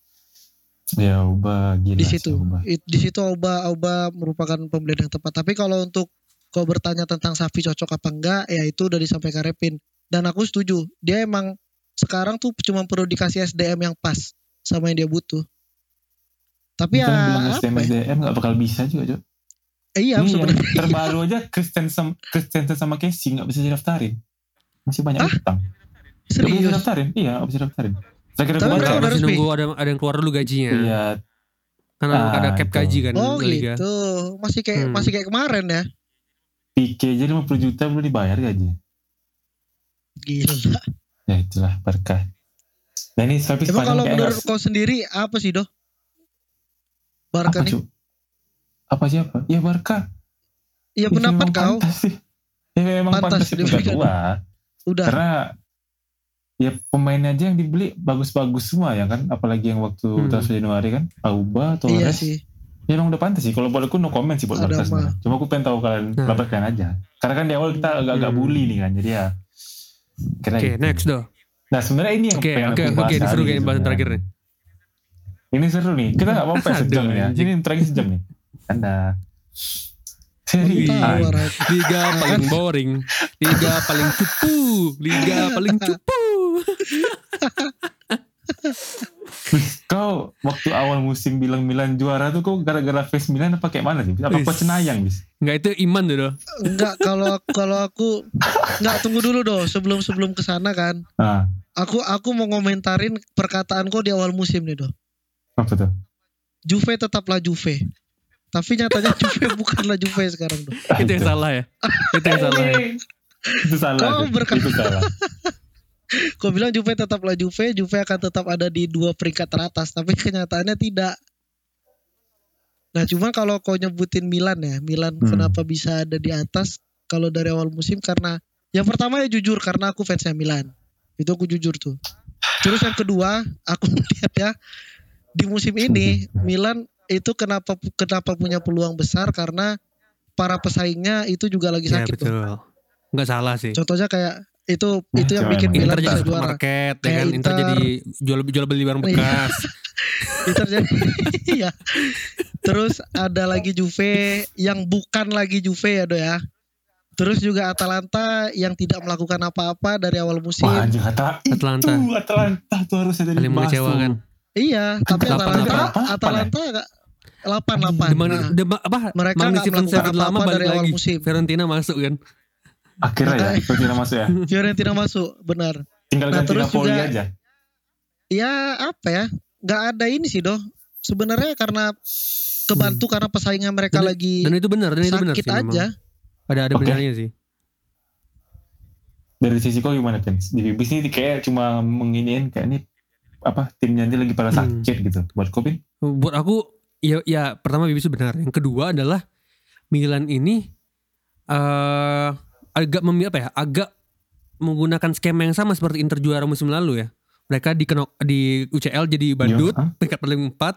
ya ubah gila. di sih, situ. It- Di situ Auba Auba merupakan pembelian yang tepat. Tapi kalau untuk kau bertanya tentang Safi cocok apa enggak, ya itu udah disampaikan Repin. Dan aku setuju, dia emang sekarang tuh cuma perlu dikasih SDM yang pas sama yang dia butuh. Tapi ya bilang SDM, ya? SDM gak bakal bisa juga, Cok. Eh, iya Ini yang sebenarnya. terbaru aja Christensen, Christensen sama Casey gak bisa didaftarin. Masih banyak Hah? utang. Gak bisa Serius. didaftarin. Iya, bisa didaftarin. Saya kira Tapi kemarin- udah masih resmi. nunggu ada ada yang keluar dulu gajinya. Iya, Karena Ah, ada cap itu. gaji kan Oh liga. gitu. Masih kayak Hmm. masih kayak kemarin ya. Pique aja 50 juta belum dibayar gaji. Gila. Ya itulah berkah. Nah ini tapi Emang kalau menurut kau sendiri apa sih, Doh? Barca apa nih. cu? Apa siapa? Ya Barca. Iya Ya, pendapat kau. pantas sih. Ya memang Pantas pantas, dua. Udah. Karena ya pemain aja yang dibeli bagus-bagus semua ya kan. Apalagi yang waktu Hmm. transfer Januari kan. Auba, Iya Torres, sih. Ya emang udah pantas sih. Kalau buat aku no comment sih buat Barca. Cuma aku pengen tahu kalian Nah. pendapat kalian aja. Karena kan di awal kita agak-agak Hmm. bully nih kan. Jadi ya. Kira Oke, gitu. next doh. Nah sebenarnya ini yang Oke, pengen oke, aku bahas ini seru kayak bahasan terakhir nih. Ini seru nih. Kita gak apa-apa ya, sejam ya. Ini terakhir sejam nih. Anda. Seri Wih. A. Tahu arah. Liga paling boring, liga paling cupu, liga paling cupu. Kau waktu awal musim bilang Milan juara tuh kau gara-gara face Milan apa kayak mana sih? Apa kau cenayang bis? Enggak itu iman tuh doh. Enggak kalau kalau aku enggak tunggu dulu doh sebelum sebelum ke sana kan. Nah, Aku aku mau ngomentarin perkataanku di awal musim nih doh. apa tuh? Juve tetaplah Juve. Tapi nyatanya Juve bukanlah Juve sekarang doh. Itu yang salah ya. Itu yang salah ya. Itu salah. Kau berkata- Itu salah. Kau bilang Juve tetaplah Juve, Juve akan tetap ada di dua peringkat teratas, tapi kenyataannya tidak. Nah, cuma kalau kau nyebutin Milan ya, Milan Hmm. kenapa bisa ada di atas kalau dari awal musim karena yang pertama ya jujur karena aku fansnya Milan. Itu aku jujur tuh. Terus yang kedua, aku melihat ya di musim ini Milan itu kenapa kenapa punya peluang besar karena para pesaingnya itu juga lagi Ya sakit. tuh. betul. Enggak salah sih. Contohnya kayak itu itu yang bikin Milan Inter jadi juara. supermarket, ya kan? Inter Inter. jadi jual jual beli barang Iya. bekas. Itu terjadi. Iya. Terus ada lagi Juve yang bukan lagi Juve ya do ya. Terus juga Atalanta yang tidak melakukan apa-apa dari awal musim. Wah anjing kata Atalanta. itu Atalanta tuh harus ada Paling mengecewakan. Iya, tapi Delapan, Atalanta delapan. Delapan, Atalanta agak 8 Demang, 8. Nah, apa? mereka nggak melakukan apa-apa balik dari awal lagi. musim. Fiorentina masuk kan. Akhirnya ya, tidak masuk ya. Fiorentina masuk, benar. Tinggal Nah, ganti terus Napoli juga- aja. Ya apa ya? Nggak ada ini sih doh. Sebenarnya karena kebantu karena pesaingnya mereka Dan- lagi Dan itu benar, dan itu benar sakit sih memang. aja. Ada ada Oke. benarnya sih. Dari sisi kau gimana Pens? Di Bibis ini kayak cuma menginiin kayak ini apa timnya nanti lagi pada Hmm. sakit gitu. Buat kau Pin? Buat aku ya ya pertama Bibis benar. Yang kedua adalah Milan ini eh agak memi apa ya? Agak menggunakan skema yang sama seperti Inter juara musim lalu ya. Mereka di kenok di UCL jadi badut, Hah? peringkat paling empat.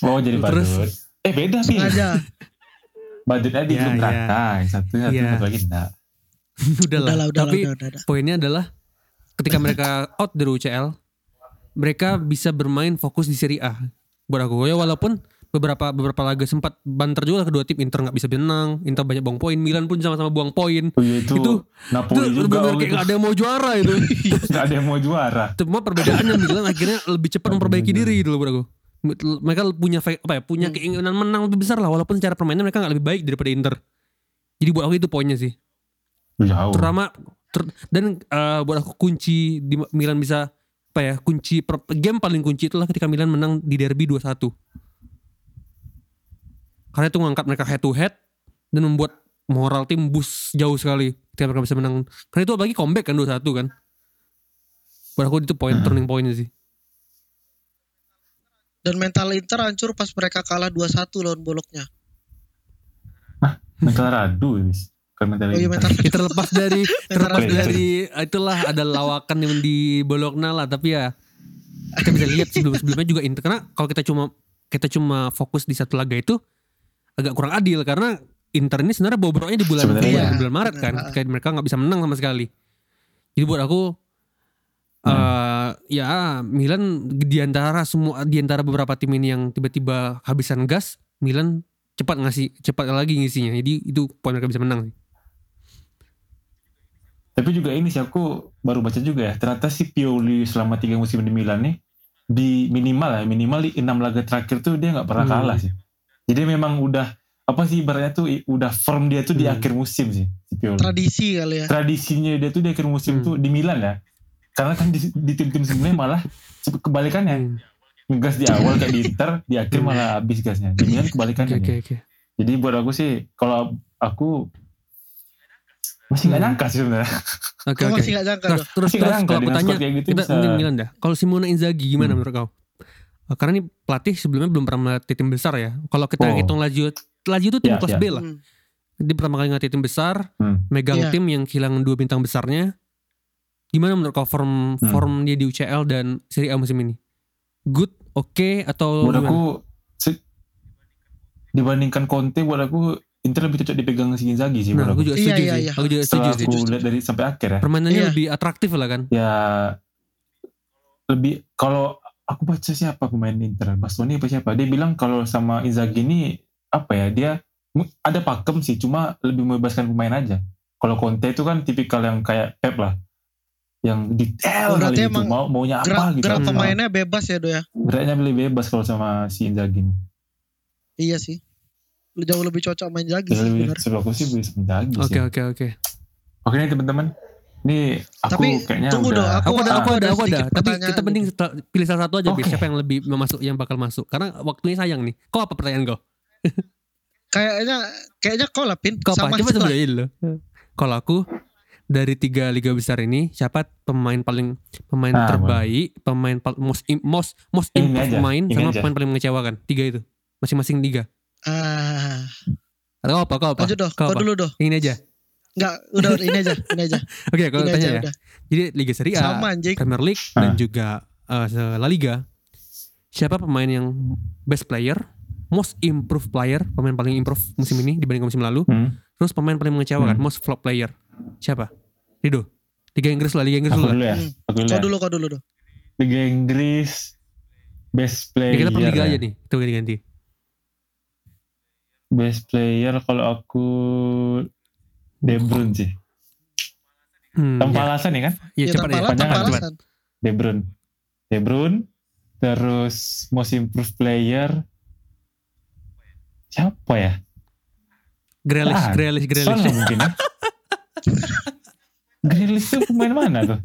Oh jadi badut. Terus- eh beda. Sengaja. Badutnya di Ya, belum ya. rata. Yang satunya Ya. satu lagi enggak. udah lah. Udah lah, udah lah, Tapi udah, udah, udah. poinnya adalah ketika mereka out dari UCL, mereka bisa bermain fokus di Serie A. Buat aku ya walaupun beberapa beberapa laga sempat banter juga kedua tim Inter nggak bisa menang, Inter banyak buang poin, Milan pun sama-sama buang poin. Oh, iya, itu, Itu- Napoli Itu juga. benar oh, kayak itu. nggak ada yang mau juara itu. Nggak ada yang mau juara. Cuma perbedaannya Milan akhirnya lebih cepat memperbaiki diri gitu loh aku. Mereka punya apa ya, punya Hmm. keinginan menang lebih besar lah walaupun secara permainan mereka nggak lebih baik daripada Inter. Jadi buat aku itu poinnya sih. Jauh. terutama ter- dan eh, buat aku kunci di Milan bisa apa ya kunci per, game paling kunci itulah ketika Milan menang di derby 2-1 karena itu mengangkat mereka head to head dan membuat moral tim boost jauh sekali. Ketika mereka bisa menang. Karena itu apalagi comeback kan 2-1 kan. Buat aku itu poin Hmm. turning pointnya sih. Dan mental Inter hancur pas mereka kalah 2-1 lawan Bolognya. Mental radu. Kan mental Oh iya mental kita terlepas dari terlepas dari itulah ada lawakan yang di Bologna lah tapi ya kita bisa lihat sebelum sebelumnya juga Inter. Karena kalau kita cuma kita cuma fokus di satu laga itu agak kurang adil karena Inter ini sebenarnya bobroknya di bulan bulan, iya. bulan Maret kan Benar. kayak mereka nggak bisa menang sama sekali jadi buat aku eh ya Milan di antara semua di antara beberapa tim ini yang tiba-tiba habisan gas Milan cepat ngasih cepat lagi ngisinya jadi itu poin mereka bisa menang sih. Tapi juga ini sih aku baru baca juga ya. Ternyata si Pioli selama tiga musim di Milan nih di minimal ya minimal di enam laga terakhir tuh dia nggak pernah Hmm. kalah sih. Jadi memang udah apa sih ibaratnya tuh udah firm dia tuh di Hmm. akhir musim sih si Pioli. tradisi kali ya. Tradisinya dia tuh di akhir musim Hmm. tuh di Milan ya. Karena kan di, di tim-tim sebelumnya malah kebalikannya Hmm. ngegas di awal kayak di Inter di akhir Hmm. malah habis gasnya. Di Milan kebalikannya. Oke oke nih. oke. Jadi buat aku sih kalau aku masih nggak Hmm. nyangka sih sebenarnya. Oke Kau oke. masih gak jangka Terus doh. terus, nggak terus nyangka kalau aku tanya kayak gitu kita bisa. mungkin Milan dah. Kalau Simone Inzaghi gimana Hmm. menurut kau? Eh, Karena ini pelatih sebelumnya belum pernah melatih tim besar ya. Kalau kita Oh. hitung Lazio, Lazio itu tim Ya, kelas ya. B lah. Hmm. Dia pertama kali ngelatih tim besar, Hmm. megang Iya. tim yang kehilangan dua bintang besarnya. Gimana menurut kau form Hmm. form dia di UCL dan Serie A musim ini? Good, oke atau Buat gimana? aku dibandingkan Conte buat aku Inter lebih cocok dipegang si Inzaghi sih Nah, aku aku. juga Iya, setuju iya, sih. iya. Aku juga setuju Setelah sih. aku lihat dari sampai akhir ya. Permainannya Iya. lebih atraktif lah kan. Ya lebih kalau aku baca siapa pemain Inter, Bastoni apa siapa? Dia bilang kalau sama Inzaghi ini apa ya? Dia ada pakem sih, cuma lebih membebaskan pemain aja. Kalau Conte itu kan tipikal yang kayak Pep lah. Yang detail Oh, berarti kali gitu. emang Mau maunya apa Gerak, gitu. gerak Hmm. pemainnya bebas ya do ya. Geraknya lebih bebas kalau sama si Inzaghi ini. Iya sih. Jauh lebih cocok main Jagi Ya, sih lebih aku sih bisa Inzaghi Oke sih. oke oke. Oke nih teman-teman. Ini aku Tapi kayaknya tunggu udah dong, Aku, Aku- ada, aku ada, aku ada. Tapi pertanyaan kita mending gitu. pilih salah satu aja. Oke. Siapa yang lebih masuk, yang bakal masuk? Karena waktunya sayang nih. Kau apa pertanyaan kau? Kayaknya kayaknya kau lah Pin. Kau apa? Sama Coba sebenarnya dulu. Kalau aku dari tiga liga besar ini, siapa pemain paling pemain Ah, terbaik, pemain pal- most im- most most improved pemain sama aja. pemain paling mengecewakan. Tiga itu. Masing-masing liga. Ah, Atau apa? Kau apa? lanjut doh. Kau Kau apa? dulu doh. Ini aja. Enggak, udah ini aja, ini aja. Oke, kalau Ini tanya aja ya. udah. Jadi Liga Serie A, Sama anjing. Premier League dan Ah. juga eh, La Liga. Siapa pemain yang best player, most improved player, pemain paling improve musim ini dibanding musim lalu, Hmm, terus pemain paling mengecewakan, Hmm. most flop player. Siapa? Rido. Liga Inggris lah, Liga Inggris aku dulu lah. dulu ya. Hmm. Aku dulu Kau ya. dulu, kau dulu doh. Liga Inggris best player. Ya, kita per liga ya. aja nih, kita ganti-ganti. Best player kalau aku De Bruyne sih. Hmm, Tanpa ya, alasan ya kan? ya, Ya, cepat ya. panjangan, tanpa cepat. alasan. De Bruyne. De Bruyne. Terus most improved player. Siapa ya? Grealish, Ah, Grealish, Grealish. mungkin ya. Grealish itu pemain mana tuh?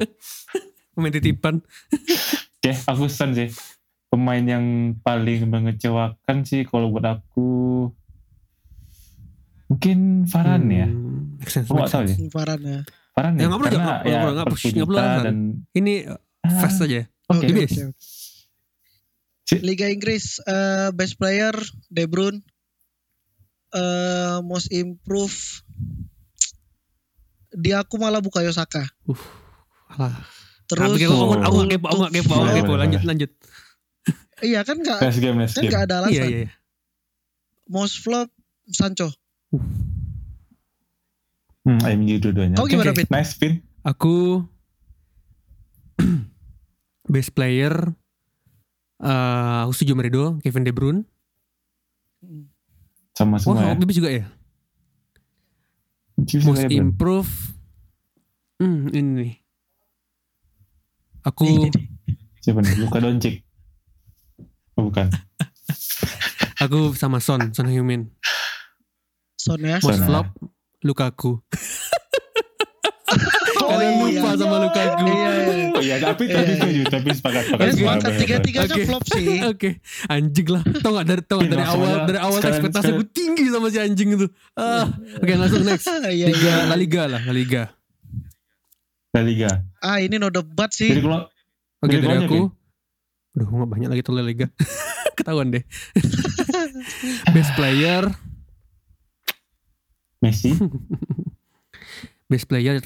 Pemain titipan. Oke, aku Son sih. Pemain yang paling mengecewakan sih kalau buat aku mungkin Varane ya. Make sense, make gak tahu sense. sih. Varane ya. Varane. Ya, nggak perlu, nggak perlu, ya nggak perlu, nggak perlu alasan. dan Ini uh, Ah, fast aja. Oke. Oke. Si- Liga Inggris eh, best player De Bruyne. Eh, most improve di aku malah Bukayo Saka. Alah. Terus Aku, aku, aku, kepo, aku kepo, aku kepo. Boleh, Lanjut, boleh. lanjut. iya kan nggak Next game, next kan game. nggak ada alasan. Iya, iya, iya. Most flop Sancho. Hmm, MU dua-duanya. Kau gimana, Oke. Pin? Nice pin. Aku best player eh aku setuju sama Rido, Kevin De Bruyne. Sama semua Wah, ya. Bibis juga ya. Chiefs Most Eleven. improve. Hmm, ini nih. Aku. Siapa nih? Luka Doncic. Oh, bukan. aku sama Son, Son Heung-min. Son ya. Most Son, ya. Lukaku. Oh, Kalian iya. lupa sama Lukaku. Iya, iya. Oh iya, tapi Iya, tapi iya. setuju, tapi sepakat sepakat. Oke. sepakat boleh. tiga-tiganya Oke. flop sih. Oke, anjing lah. Tau gak dari tau gak dari awal dari awal Sekalian- ekspektasi sekalian. gue tinggi sama si anjing itu. Ah, oke langsung next. Iya, Liga iya. La Liga lah, La Liga. La Liga. Ah, ini no debat Jadi sih. kalau Oke Liga dari banyak aku. Aduh, gak banyak lagi tuh La Liga. Ketahuan deh. Best player, Messi, best player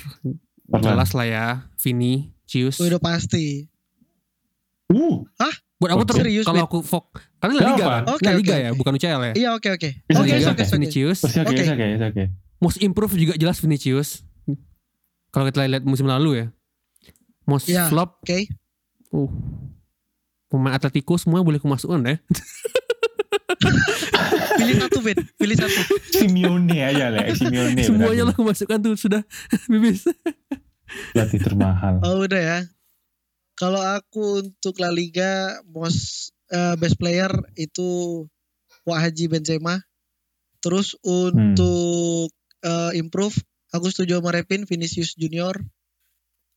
Varane. jelas lah ya. Vini, Cius. Udah pasti. Uh, Buat aku Oh, terus serius, kalau aku fok karena La Liga kan. Oke, La oke, Liga oke. ya, bukan UCL ya. Iya, oke, oke. Bisa Oke, oke, oke. Vinicius. oke oke Oke. oke oke. Most improve juga jelas Vinicius. Kalau kita lihat musim lalu ya. Most Ya. flop Oke. Uh. Pemain Atletico semua boleh kemasukan ya. Pilih satu, Ben. Pilih satu. Simeone aja lah, Simeone. Semuanya lah kemasukan tuh sudah bibis. Pelatih termahal. Oh, udah ya. Kalau aku untuk La Liga most eh, best player itu Wah Haji Benzema. Terus untuk eh, improve aku setuju sama Repin Vinicius Junior.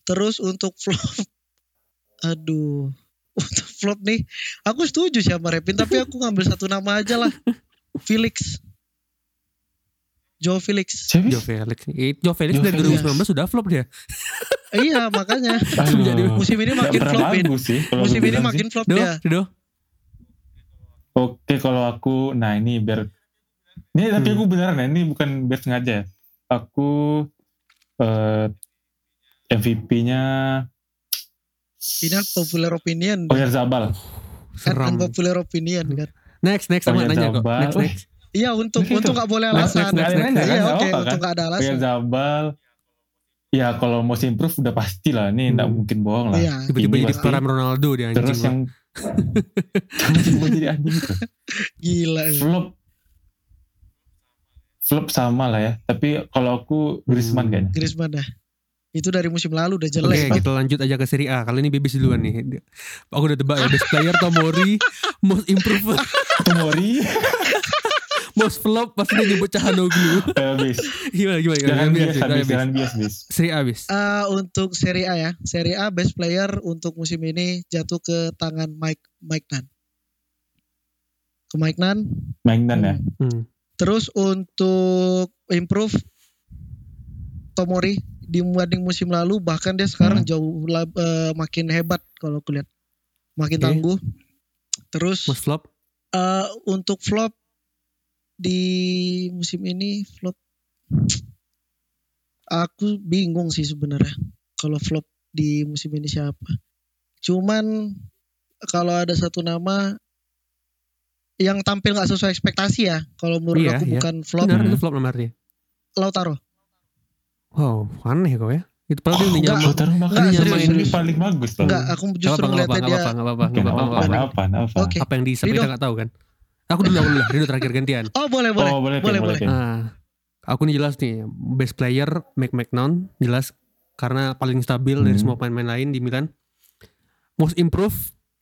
Terus untuk flop aduh untuk flop nih aku setuju sih sama Repin tapi aku ngambil satu nama aja lah. Felix. Joe Felix. Siapa? Jo Felix. Eh, Jo Felix Jo dari Felix. 2019 sudah flop dia. iya makanya Aduh, Jadi musim ini makin flop sih. Musim ini makin sih. flop Do, dia. do. Oke kalau aku, nah ini biar, ini tapi Hmm. aku beneran ya, ini bukan biar sengaja. ya. Aku eh, MVP-nya Ini popular opinion. Oyarzabal. Kan Seram. unpopular opinion kan. Next, next sama nanya kok. Next, next. Iya untuk untuk nggak boleh Next, alasan. next, next, next, next. Iya Nggak oke untuk kan? nggak ada alasan. Zabal. Ya kalau mau improve udah pasti lah. Ini nggak Hmm. mungkin bohong lah. Iya. Tiba-tiba jadi peran Ronaldo dia anjing. Terus yang tiba-tiba jadi anjing. Gila. Flop. Flop sama lah ya. Tapi kalau aku Griezmann Hmm. kayaknya. Griezmann dah. Itu dari musim lalu udah Oke jelek. Pak. kita lanjut aja ke Serie A Kali ini Bebis duluan nih Aku udah tebak ya Best player Tomori Most improve Tomori. Most flop Pasti dia nyebut Cahanoglu Eh, bis. Gimana gimana Jangan bias, Jangan bias, bis. Serie A bis Eh, untuk Serie A ya. Serie A best player untuk musim ini jatuh ke tangan Mike Mike Nan. Ke Mike Nan. Mainan ya. hmm. Terus untuk improve Tomori dibanding musim lalu bahkan dia sekarang Hmm. jauh eh, makin hebat kalau aku lihat. Makin Oke. tangguh. Terus Most flop eh, untuk flop di musim ini flop aku bingung sih sebenarnya kalau flop di musim ini siapa. Cuman kalau ada satu nama yang tampil nggak sesuai ekspektasi ya, kalau menurut Iya, aku iya. bukan flop Benar Hmm. itu flop nomor dia Lautaro. Wow aneh kau ya Itu padahal dia enggak. nyaman Lautaro Enggak, makanya serius, ini serius. paling bagus loh. Enggak, aku justru ngeliatnya apa-apa, dia. gak apa-apa, apa, gak apa-apa. apa, apa. Oke. Apa yang dihisap Rido. kita gak tahu kan Aku dulu, aku dulu Rido terakhir gantian Oh boleh boleh. Oh, boleh, boleh, boleh. Nah, aku nih jelas nih best player Mike McNown jelas karena paling stabil dari Hmm. semua pemain-pemain lain di Milan. Most improve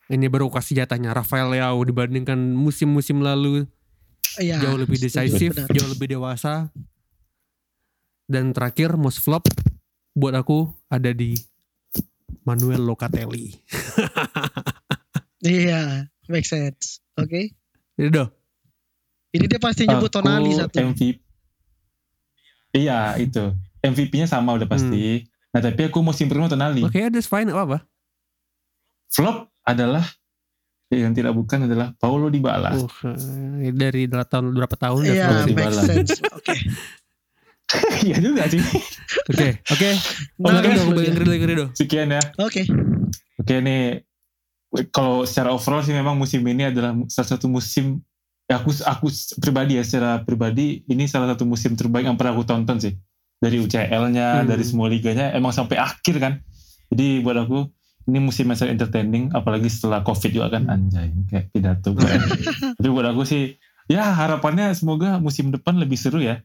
ini baru kasih jatahnya Rafael Leao dibandingkan musim-musim lalu Iya. jauh lebih benar. jauh lebih dewasa. Dan terakhir most flop buat aku ada di Manuel Locatelli. Iya, make sense. Oke. Rido, Ini dia pasti nyebut Aku Tonali satu. MVP. Iya, itu. MVP-nya sama udah pasti. Nah, tapi aku mau simpen Tonali. oke that's fine, gak apa-apa. Flop adalah yang tidak bukan adalah Paulo Dybala. Uh, eh, dari berapa tahun, berapa tahun Iya, Masih sih. make sense. Oke. Iya juga sih. Oke, oke. Nah, Rido. Sekian ya. Oke. Oke nih kalau secara overall sih memang musim ini adalah salah satu musim ya aku aku pribadi ya secara pribadi ini salah satu musim terbaik yang pernah aku tonton sih dari UCL-nya Hmm. dari semua liganya emang sampai akhir kan jadi buat aku ini musim yang sangat entertaining apalagi setelah covid juga kan anjay kayak pidato tapi buat aku sih ya harapannya semoga musim depan lebih seru ya.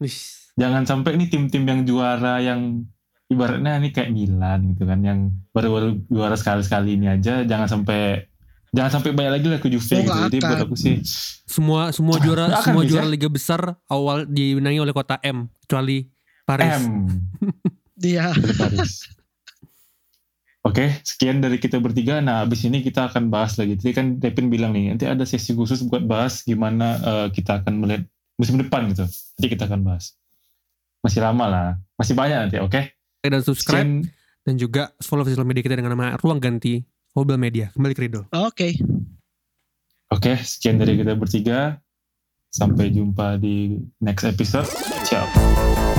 Jangan sampai ini tim-tim yang juara yang ibaratnya ini kayak Milan gitu kan yang baru-baru juara sekali-sekali ini aja jangan sampai jangan sampai banyak lagi lah ke Juve Oh, gitu jadi buat aku sih Semua semua juara akan semua bisa. juara liga besar awal dimenangi oleh kota M kecuali Paris. M Dia. dari Paris Oke, sekian dari kita bertiga. Nah, abis ini kita akan bahas lagi. Tadi kan Devin bilang nih, nanti ada sesi khusus buat bahas gimana eh, kita akan melihat musim depan gitu. Nanti kita akan bahas. Masih lama lah, masih banyak nanti. Oke, Dan subscribe sekian dan juga follow sosial media kita dengan nama Ruang Ganti Mobile Media. Kembali ke Rido. Oke. Oke, sekian dari kita bertiga. Sampai jumpa di next episode. Ciao.